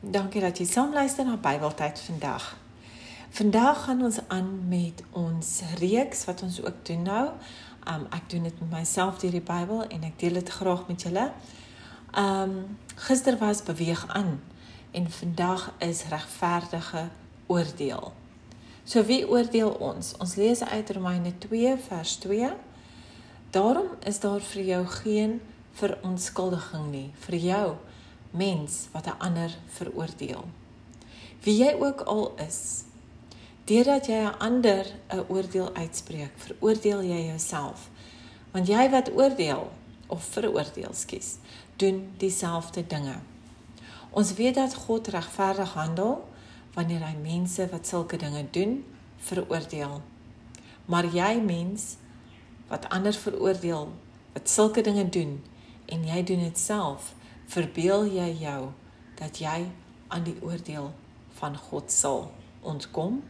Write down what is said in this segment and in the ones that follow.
Dankie dat jy saam luister na Bybeltyd vandag. Vandag gaan ons aan met ons reeks wat ons ook doen nou. Um ek doen dit met myself deur die Bybel en ek deel dit graag met julle. Um gister was beweeg aan en vandag is regverdige oordeel. So wie oordeel ons? Ons lees uit Romeine 2 vers 2. Daarom is daar vir jou geen verontskuldiging nie vir jou mens wat 'n ander veroordeel. Wie jy ook al is, deurdat jy 'n ander 'n oordeel uitspreek, veroordeel jy jouself. Want jy wat oordeel of veroordeel skies, doen dieselfde dinge. Ons weet dat God regverdig handel wanneer hy mense wat sulke dinge doen, veroordeel. Maar jy mens wat ander veroordeel, wat sulke dinge doen en jy doen dit self, verbeel jy jou dat jy aan die oordeel van God sal ontkom?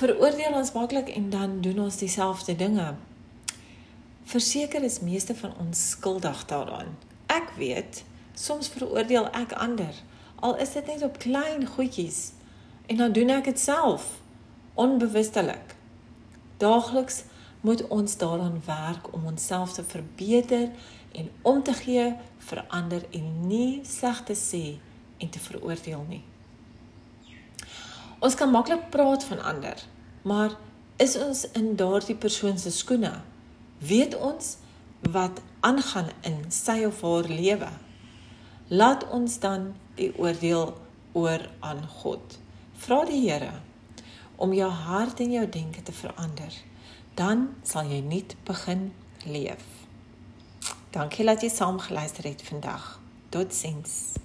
Veroordeel ons maklik en dan doen ons dieselfde dinge. Verseker is meeste van ons skuldig daaraan. Ek weet, soms veroordeel ek ander, al is dit net op klein goedjies en dan doen ek dit self onbewustelik. Daagliks moet ons daaraan werk om onsself te verbeter en om te gee, verander en nie sleg te sê en te veroordeel nie. Ons kan maklik praat van ander, maar is ons in daardie persoon se skoene? Weet ons wat aangaan in sy of haar lewe? Laat ons dan die oordeel oor aan God. Vra die Here om jou hart en jou denke te verander. Dan sal jy nuut begin leef. Dankie dat jy saam geluister het vandag. Totsiens.